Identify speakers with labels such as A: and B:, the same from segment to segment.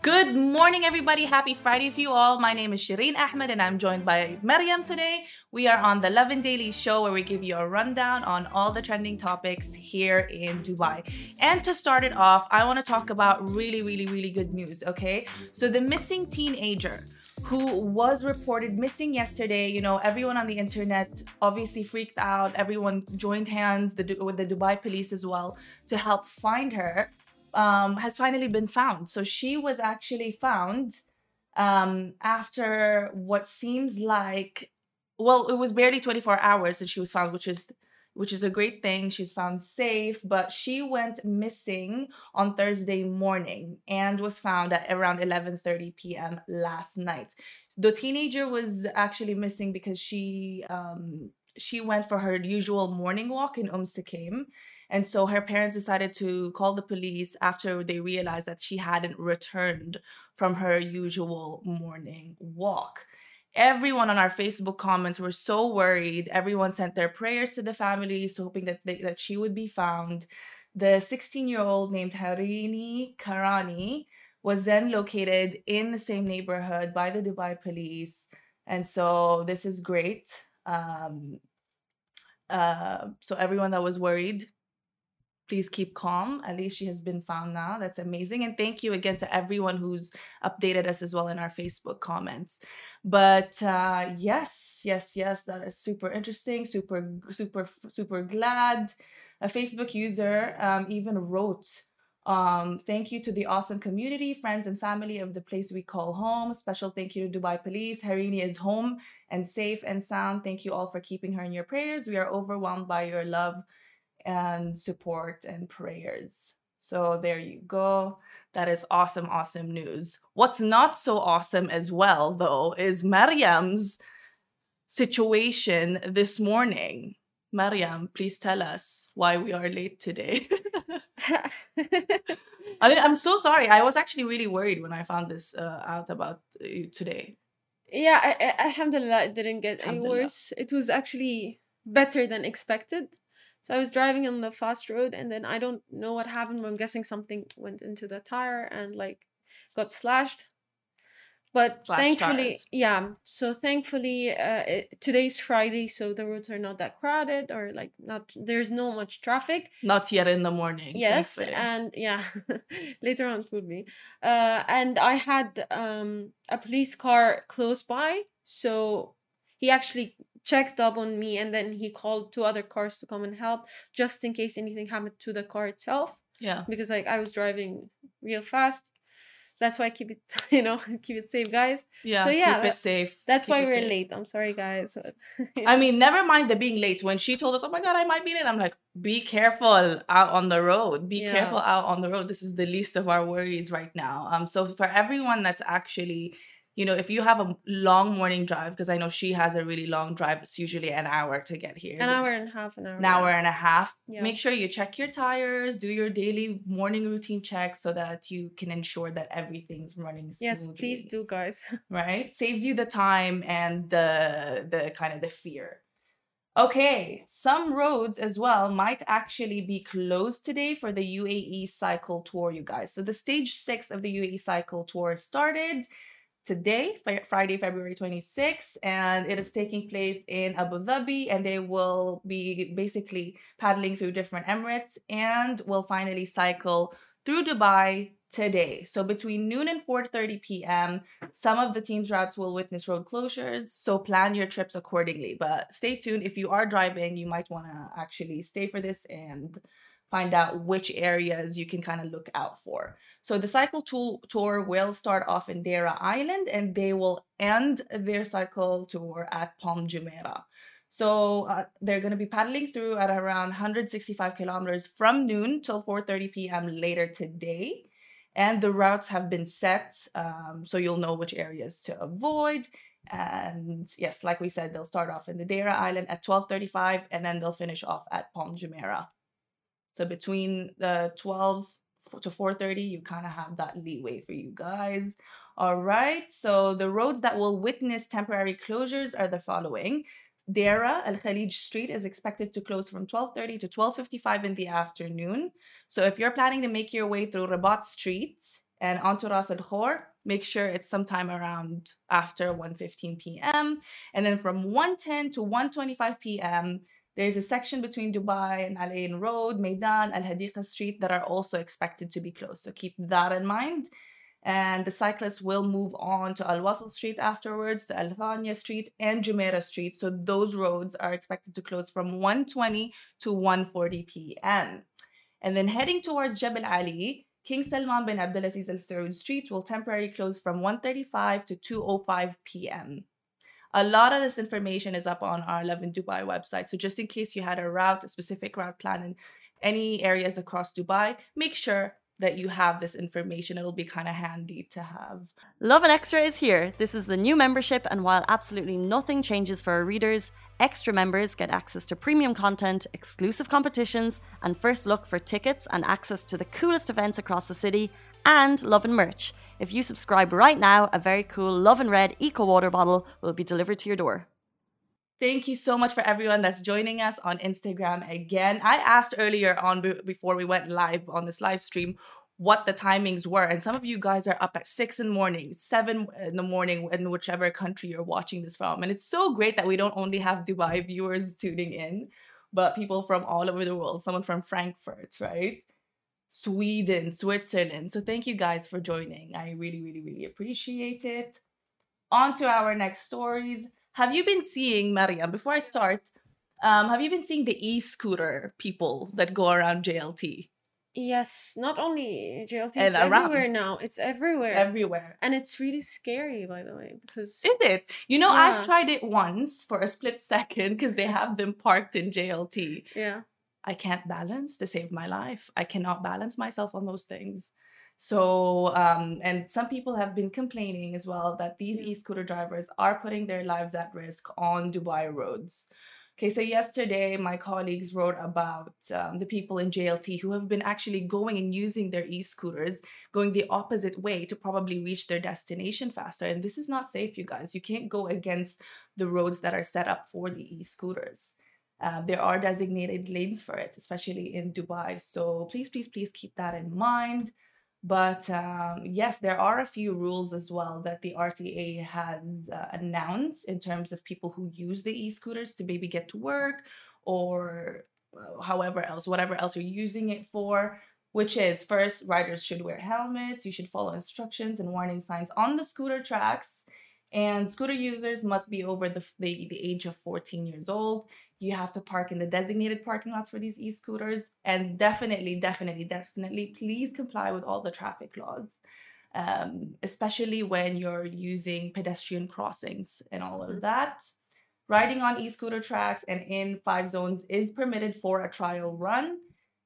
A: Good morning, everybody. Happy Friday to you all. My name is Shireen Ahmed, and I'm joined by Maryam today. We are on the Lovin Daily Show, where we give you a rundown on all the trending topics here in Dubai. And to start it off, I want to talk about really, really, really good news, okay? So, the missing teenager who was reported missing yesterday. You know, everyone on the internet obviously freaked out. Everyone joined hands with the Dubai police as well to help find her um, has finally been found. So she was actually found um, after what seems like, well, it was barely 24 hours that she was found, which is which is a great thing. She's found safe, but she went missing on Thursday morning and was found at around 11:30 p.m. last night. The teenager was actually missing because she um, she went for her usual morning walk in Umm Suqeim and so her parents decided to call the police after they realized that she hadn't returned from her usual morning walk. Everyone on our Facebook comments were so worried. Everyone sent their prayers to the families, hoping that they, that she would be found. The 16-year-old named Harini Karani was then located in the same neighborhood by the Dubai police. And so this is great. Um, uh, so everyone that was worried please keep calm. At least she has been found now. That's amazing. And thank you again to everyone who's updated us as well in our Facebook comments. But uh, yes, yes, yes, that is super interesting, super, super, super glad. A Facebook user um, even wrote, um, thank you to the awesome community, friends, and family of the place we call home. Special thank you to Dubai Police. Harini is home and safe and sound. Thank you all for keeping her in your prayers. We are overwhelmed by your love and support and prayers. So there you go. That is awesome, awesome news. What's not so awesome as well, though, is Mariam's situation this morning. Mariam, please tell us why we are late today. I I'm so sorry. I was actually really worried when I found this uh, out about you today.
B: Yeah, I, I, alhamdulillah, it didn't get any worse. It was actually better than expected. So I was driving on the fast road and then I don't know what happened. I'm guessing something went into the tire and like got slashed. But Slash thankfully, tires. yeah. So thankfully, uh, it, today's Friday, so the roads are not that crowded or like not. There's no much traffic.
A: Not yet in the morning.
B: Yes, and yeah, later on it would be. Uh, and I had um a police car close by, so he actually checked up on me and then he called two other cars to come and help just in case anything happened to the car itself
A: yeah
B: because like i was driving real fast that's why I keep it, you know, keep it safe, guys.
A: Yeah. So yeah, keep it safe.
B: That's
A: keep
B: why we're safe. late. I'm sorry, guys.
A: I mean, never mind the being late. When she told us, "Oh my God, I might be late," I'm like, "Be careful out on the road. Be yeah. careful out on the road. This is the least of our worries right now." Um. So for everyone that's actually you know, if you have a long morning drive, because I know she has a really long drive, it's usually an hour to get here.
B: An hour and a half,
A: an hour. An hour and a half. Yeah. Make sure you check your tires, do your daily morning routine checks so that you can ensure that everything's running smoothly.
B: Yes, please do, guys.
A: right? Saves you the time and the the kind of the fear. Okay, some roads as well might actually be closed today for the UAE cycle tour, you guys. So the stage six of the UAE cycle tour started today, Friday, February 26th, and it is taking place in Abu Dhabi, and they will be basically paddling through different Emirates and will finally cycle through Dubai today. So between noon and 4:30 p.m., some of the team's routes will witness road closures, so plan your trips accordingly. But stay tuned if you are driving, you might want to actually stay for this and find out which areas you can kind of look out for. So the cycle tour will start off in Deira Island and they will end their cycle tour at Palm Jumeirah. So uh, they're going to be paddling through at around 165 kilometers from noon till 4:30 p.m. later today. And the routes have been set, um, so you'll know which areas to avoid. And yes, like we said, they'll start off in the Deira Island at 12:35, and then they'll finish off at Palm Jumeirah. So between the 12 to 4:30, you kind of have that leeway for you guys. All right. So the roads that will witness temporary closures are the following. Deira Al Khalij Street is expected to close from 12:30 to 12:55 in the afternoon. So if you're planning to make your way through Rabat Street and onto Ras Al Khor, make sure it's sometime around after 1:15 p.m. And then from 1:10 to 1:25 p.m. There's a section between Dubai and Al Ain Road, Maidan, Al Hadiqa Street that are also expected to be closed. So keep that in mind and the cyclists will move on to Al Wasl Street afterwards, to Al Thania Street and Jumeirah Street. So those roads are expected to close from 1:20 to 1:40 p.m. And then heading towards Jebel Ali, King Salman bin Abdulaziz Al Saud Street will temporarily close from 1:35 to 2:05 p.m. A lot of this information is up on our Lovin Dubai website. So just in case you had a route, a specific route plan in any areas across Dubai, make sure that you have this information. It'll be kind of handy to have.
C: Lovin Extra is here. This is the new membership, and while absolutely nothing changes for our readers, extra members get access to premium content, exclusive competitions, and first look for tickets and access to the coolest events across the city, and Lovin merch. If you subscribe right now, a very cool Lovin Red Eco Water bottle will be delivered to your door.
A: Thank you so much for everyone that's joining us on Instagram again. I asked earlier on before we went live on this live stream what the timings were. And some of you guys are up at six in the morning, seven in the morning, in whichever country you're watching this from. And it's so great that we don't only have Dubai viewers tuning in, but people from all over the world, someone from Frankfurt, right? Sweden, Switzerland. So thank you guys for joining. I really, really, really appreciate it. On to our next stories. Have you been seeing, Mariam, before I start, um, have you been seeing the e scooter people that go around JLT?
B: Yes, not only JLT, and it's around. everywhere now. It's everywhere.
A: It's everywhere.
B: And it's really scary, by the way, because.
A: Is it? You know, yeah. I've tried it once for a split second because they have them parked in JLT.
B: Yeah.
A: I can't balance to save my life. I cannot balance myself on those things. So, um, and some people have been complaining as well that these e scooter drivers are putting their lives at risk on Dubai roads. Okay, so yesterday my colleagues wrote about um, the people in JLT who have been actually going and using their e scooters, going the opposite way to probably reach their destination faster. And this is not safe, you guys. You can't go against the roads that are set up for the e scooters. Uh, there are designated lanes for it, especially in Dubai. So please, please, please keep that in mind. But um, yes, there are a few rules as well that the RTA has uh, announced in terms of people who use the e scooters to maybe get to work or uh, however else, whatever else you're using it for. Which is first, riders should wear helmets, you should follow instructions and warning signs on the scooter tracks, and scooter users must be over the, the, the age of 14 years old you have to park in the designated parking lots for these e-scooters. And definitely definitely definitely please comply with all the traffic laws um, especially when you're using pedestrian crossings and all of that. Riding on e-scooter tracks and in five zones is permitted for a trial run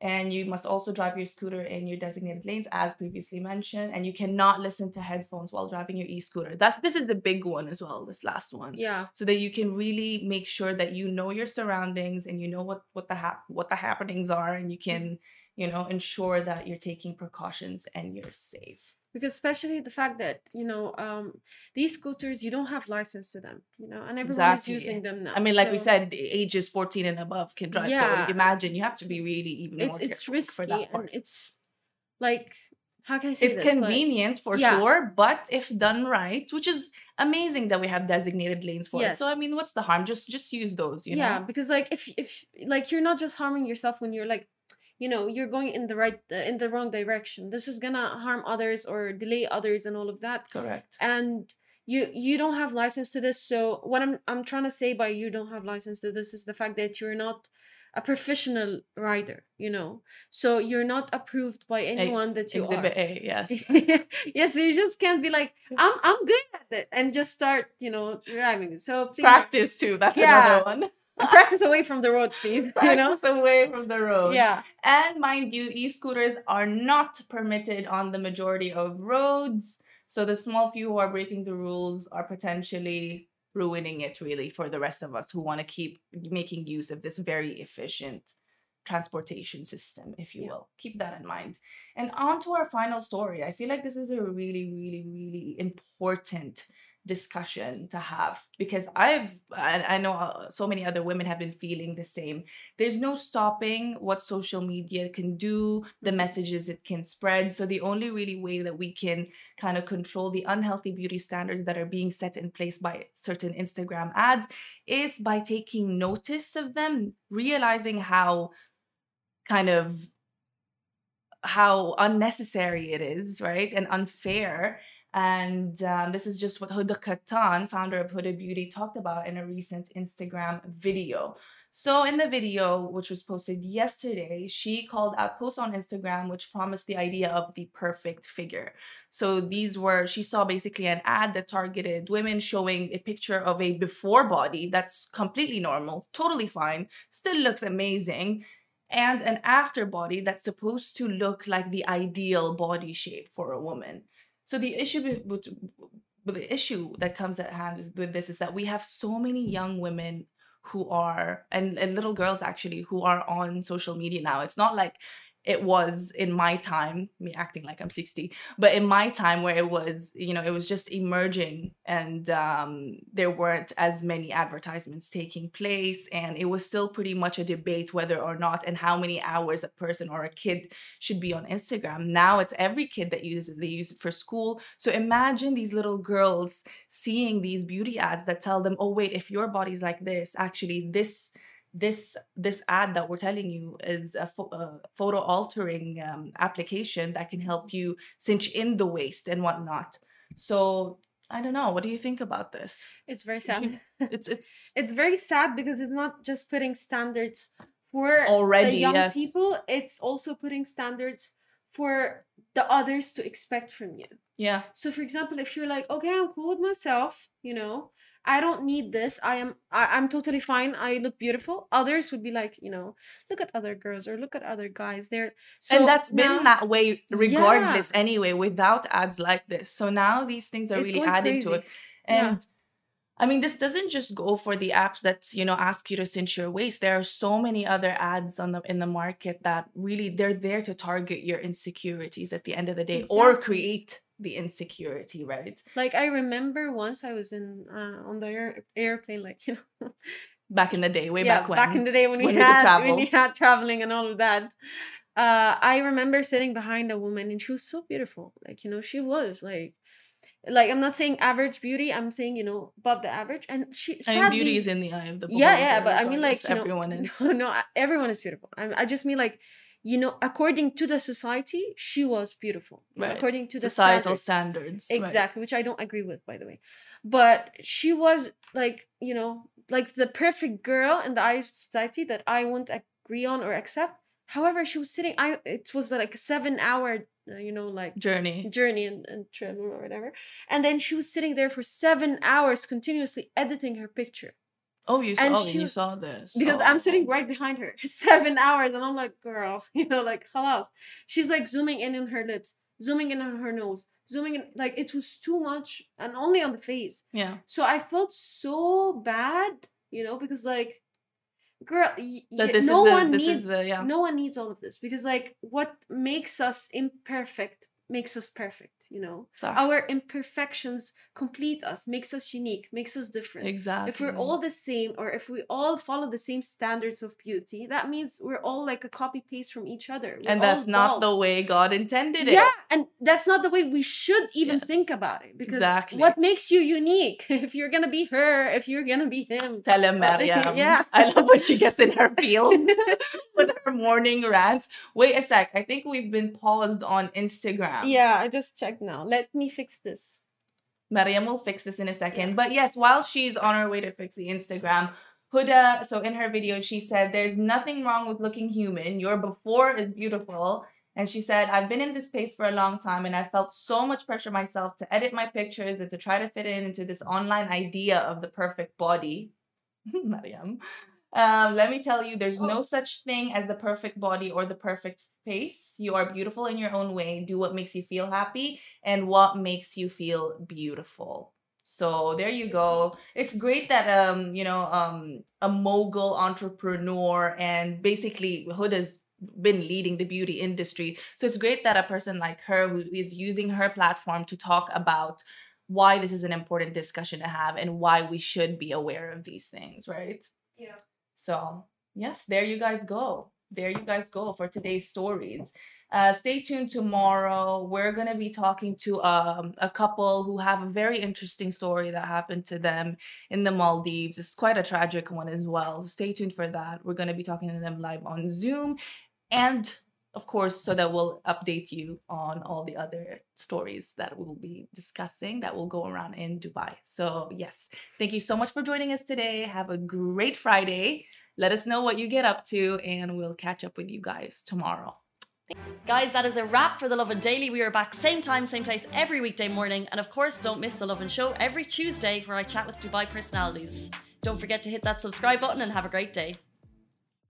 A: and you must also drive your scooter in your designated lanes as previously mentioned and you cannot listen to headphones while driving your e-scooter. That's this is the big one as well this last one.
B: Yeah.
A: So that you can really make sure that you know your surroundings and you know what what the hap- what the happenings are and you can you know ensure that you're taking precautions and you're safe
B: because especially the fact that you know um, these scooters you don't have license to them you know and everyone's exactly. using them now
A: i mean like so, we said ages 14 and above can drive yeah, so imagine you have to be really even
B: it's, it's risky and it's like how can I say
A: it's
B: this?
A: convenient like, for yeah. sure, but if done right, which is amazing that we have designated lanes for yes. it. So I mean, what's the harm? Just just use those, you
B: yeah,
A: know.
B: Yeah, because like if if like you're not just harming yourself when you're like you know you're going in the right uh, in the wrong direction. This is gonna harm others or delay others and all of that.
A: Correct.
B: And you you don't have license to this. So what i'm i'm trying to say by you don't have license to this is the fact that you're not a professional rider you know? So you're not approved by anyone a, that you
A: exhibit
B: are.
A: a yes.
B: Yes so you just can't be like i'm i'm good at it and just start you know driving. So
A: please. practice too that's yeah. another one
B: practice away from the road, please.
A: Practice you know? away from the road.
B: Yeah.
A: And mind you, e-scooters are not permitted on the majority of roads. So the small few who are breaking the rules are potentially ruining it really for the rest of us who want to keep making use of this very efficient transportation system, if you
B: Yeah.
A: will. Keep that in mind. And on to our final story. I feel like this is a really, really, really important discussion to have because I've I, I know uh, so many other women have been feeling the same. There's no stopping what social media can do, the messages it can spread. So the only really way that we can kind of control the unhealthy beauty standards that are being set in place by certain Instagram ads is by taking notice of them, realizing how kind of how unnecessary it is, right? And unfair. And um, this is just what Huda Kattan, founder of Huda Beauty, talked about in a recent Instagram video. So, in the video, which was posted yesterday, she called out posts on Instagram which promised the idea of the perfect figure. So, these were, she saw basically an ad that targeted women showing a picture of a before body that's completely normal, totally fine, still looks amazing, and an after body that's supposed to look like the ideal body shape for a woman. So the issue the issue that comes at hand with this is that we have so many young women who are and, and little girls actually who are on social media now. It's not like it was in my time, me acting like I'm 60, but in my time where it was, you know, it was just emerging and um, there weren't as many advertisements taking place. And it was still pretty much a debate whether or not and how many hours a person or a kid should be on Instagram. Now it's every kid that uses, they use it for school. So imagine these little girls seeing these beauty ads that tell them, oh, wait, if your body's like this, actually, this this this ad that we're telling you is a, pho- a photo altering um, application that can help you cinch in the waist and whatnot. So i don't know. What do you think about this?
B: It's very sad.
A: it's it's
B: it's very sad because it's not just putting standards for
A: already
B: young
A: yes.
B: people, it's also putting standards for the others to expect from you.
A: yeah.
B: So for example, if you're like, okay, I'm cool with myself, you know, I don't need this. I am I, I'm totally fine. I look beautiful. Others would be like, you know, look at other girls or look at other guys. They're so
A: and that's
B: now
A: been that way regardless anyway without ads like this so now these things are
B: it's
A: really adding to it and
B: Yeah.
A: I mean, this doesn't just go for the apps that you know ask you to cinch your waist. There are so many other ads on the in the market that really they're there to target your insecurities at the end of the day, or create the insecurity, right?
B: Like I remember once I was in uh, on the air, airplane, like you know,
A: Back in the day, way
B: yeah,
A: back when.
B: back in the day when we
A: when we
B: had
A: travel.
B: when you had traveling and all of that. Uh, I remember sitting behind a woman and she was so beautiful. Like you know, she was like, like I'm not saying average beauty. I'm saying you know above the average. And she
A: I mean, beauty is in the eye of the
B: yeah,
A: beholder,
B: yeah. yeah, But I mean, like you know,
A: everyone is.
B: No, no, everyone is beautiful. I, I just mean like. You know, according to the society, she was beautiful.
A: Right.
B: According to the
A: societal
B: standards.
A: standards. right.
B: Exactly, which I don't agree with, by the way. But she was like, you know, like the perfect girl in the eyes of society that I wouldn't agree on or accept. However, she was sitting. I it was like a seven hour, Uh, you know, like
A: Journey.
B: journey and, and travel or whatever. And then she was sitting there for seven hours continuously editing her picture
A: Oh, you saw.
B: And she
A: you saw this
B: because
A: Oh,
B: I'm sitting
A: oh.
B: right behind her. Seven hours, and I'm like, girl, you know, like halas. She's like zooming in on her lips, zooming in on her nose, zooming in. Like it was too much, and only on the face.
A: Yeah.
B: So I felt so bad, you know, because like, girl, y-
A: That this
B: no
A: is the
B: one
A: this
B: needs
A: is the yeah.
B: no one needs all of this because like what makes us imperfect makes us perfect you know
A: صح.
B: our imperfections complete us makes us unique makes us different
A: exactly.
B: if we're all the same or if we all follow the same standards of beauty that means we're all like a copy paste from each other We're
A: and that's not the way God intended it.
B: yeah and that's not the way we should even
A: Yes.
B: think about it because
A: Exactly.
B: what makes you unique if you're gonna be her if you're gonna be him
A: Tell him, Mariam.
B: Yeah.
A: I love when she gets in her field with her morning rants. Wait a sec. I think we've been paused on Instagram.
B: yeah i just checked now let me fix this
A: Mariam will fix this in a second. But yes, while she's on her way to fix the Instagram, Huda, so in her video, she said, There's nothing wrong with looking human. Your before is beautiful. And she said, I've been in this space for a long time and I felt so much pressure myself to edit my pictures and to try to fit in into this online idea of the perfect body. Mariam. Um, let me tell you, there's no such thing as the perfect body or the perfect face. You are beautiful in your own way. Do what makes you feel happy and what makes you feel beautiful. So there you go. It's great that um you know um a mogul entrepreneur and basically Huda's been leading the beauty industry. So it's great that a person like her who is using her platform to talk about why this is an important discussion to have and why we should be aware of these things, right?
B: Yeah.
A: So, yes, there you guys go. There you guys go for today's stories. Uh, stay tuned tomorrow. We're going to be talking to um, a couple who have a very interesting story that happened to them in the Maldives. It's quite a tragic one as well. Stay tuned for that. We're going to be talking to them live on Zoom and of course, so that we'll update you on all the other stories that we'll be discussing that will go around in Dubai. So, yes, thank you so much for joining us today. Have a great Friday. Let us know what you get up to, and we'll catch up with you guys tomorrow.
C: Guys, that is a wrap for The Lovin Daily. We are back same time, same place every weekday morning. And of course, don't miss The Lovin Show every Tuesday where I chat with Dubai personalities. Don't forget to hit that subscribe button and have a great day.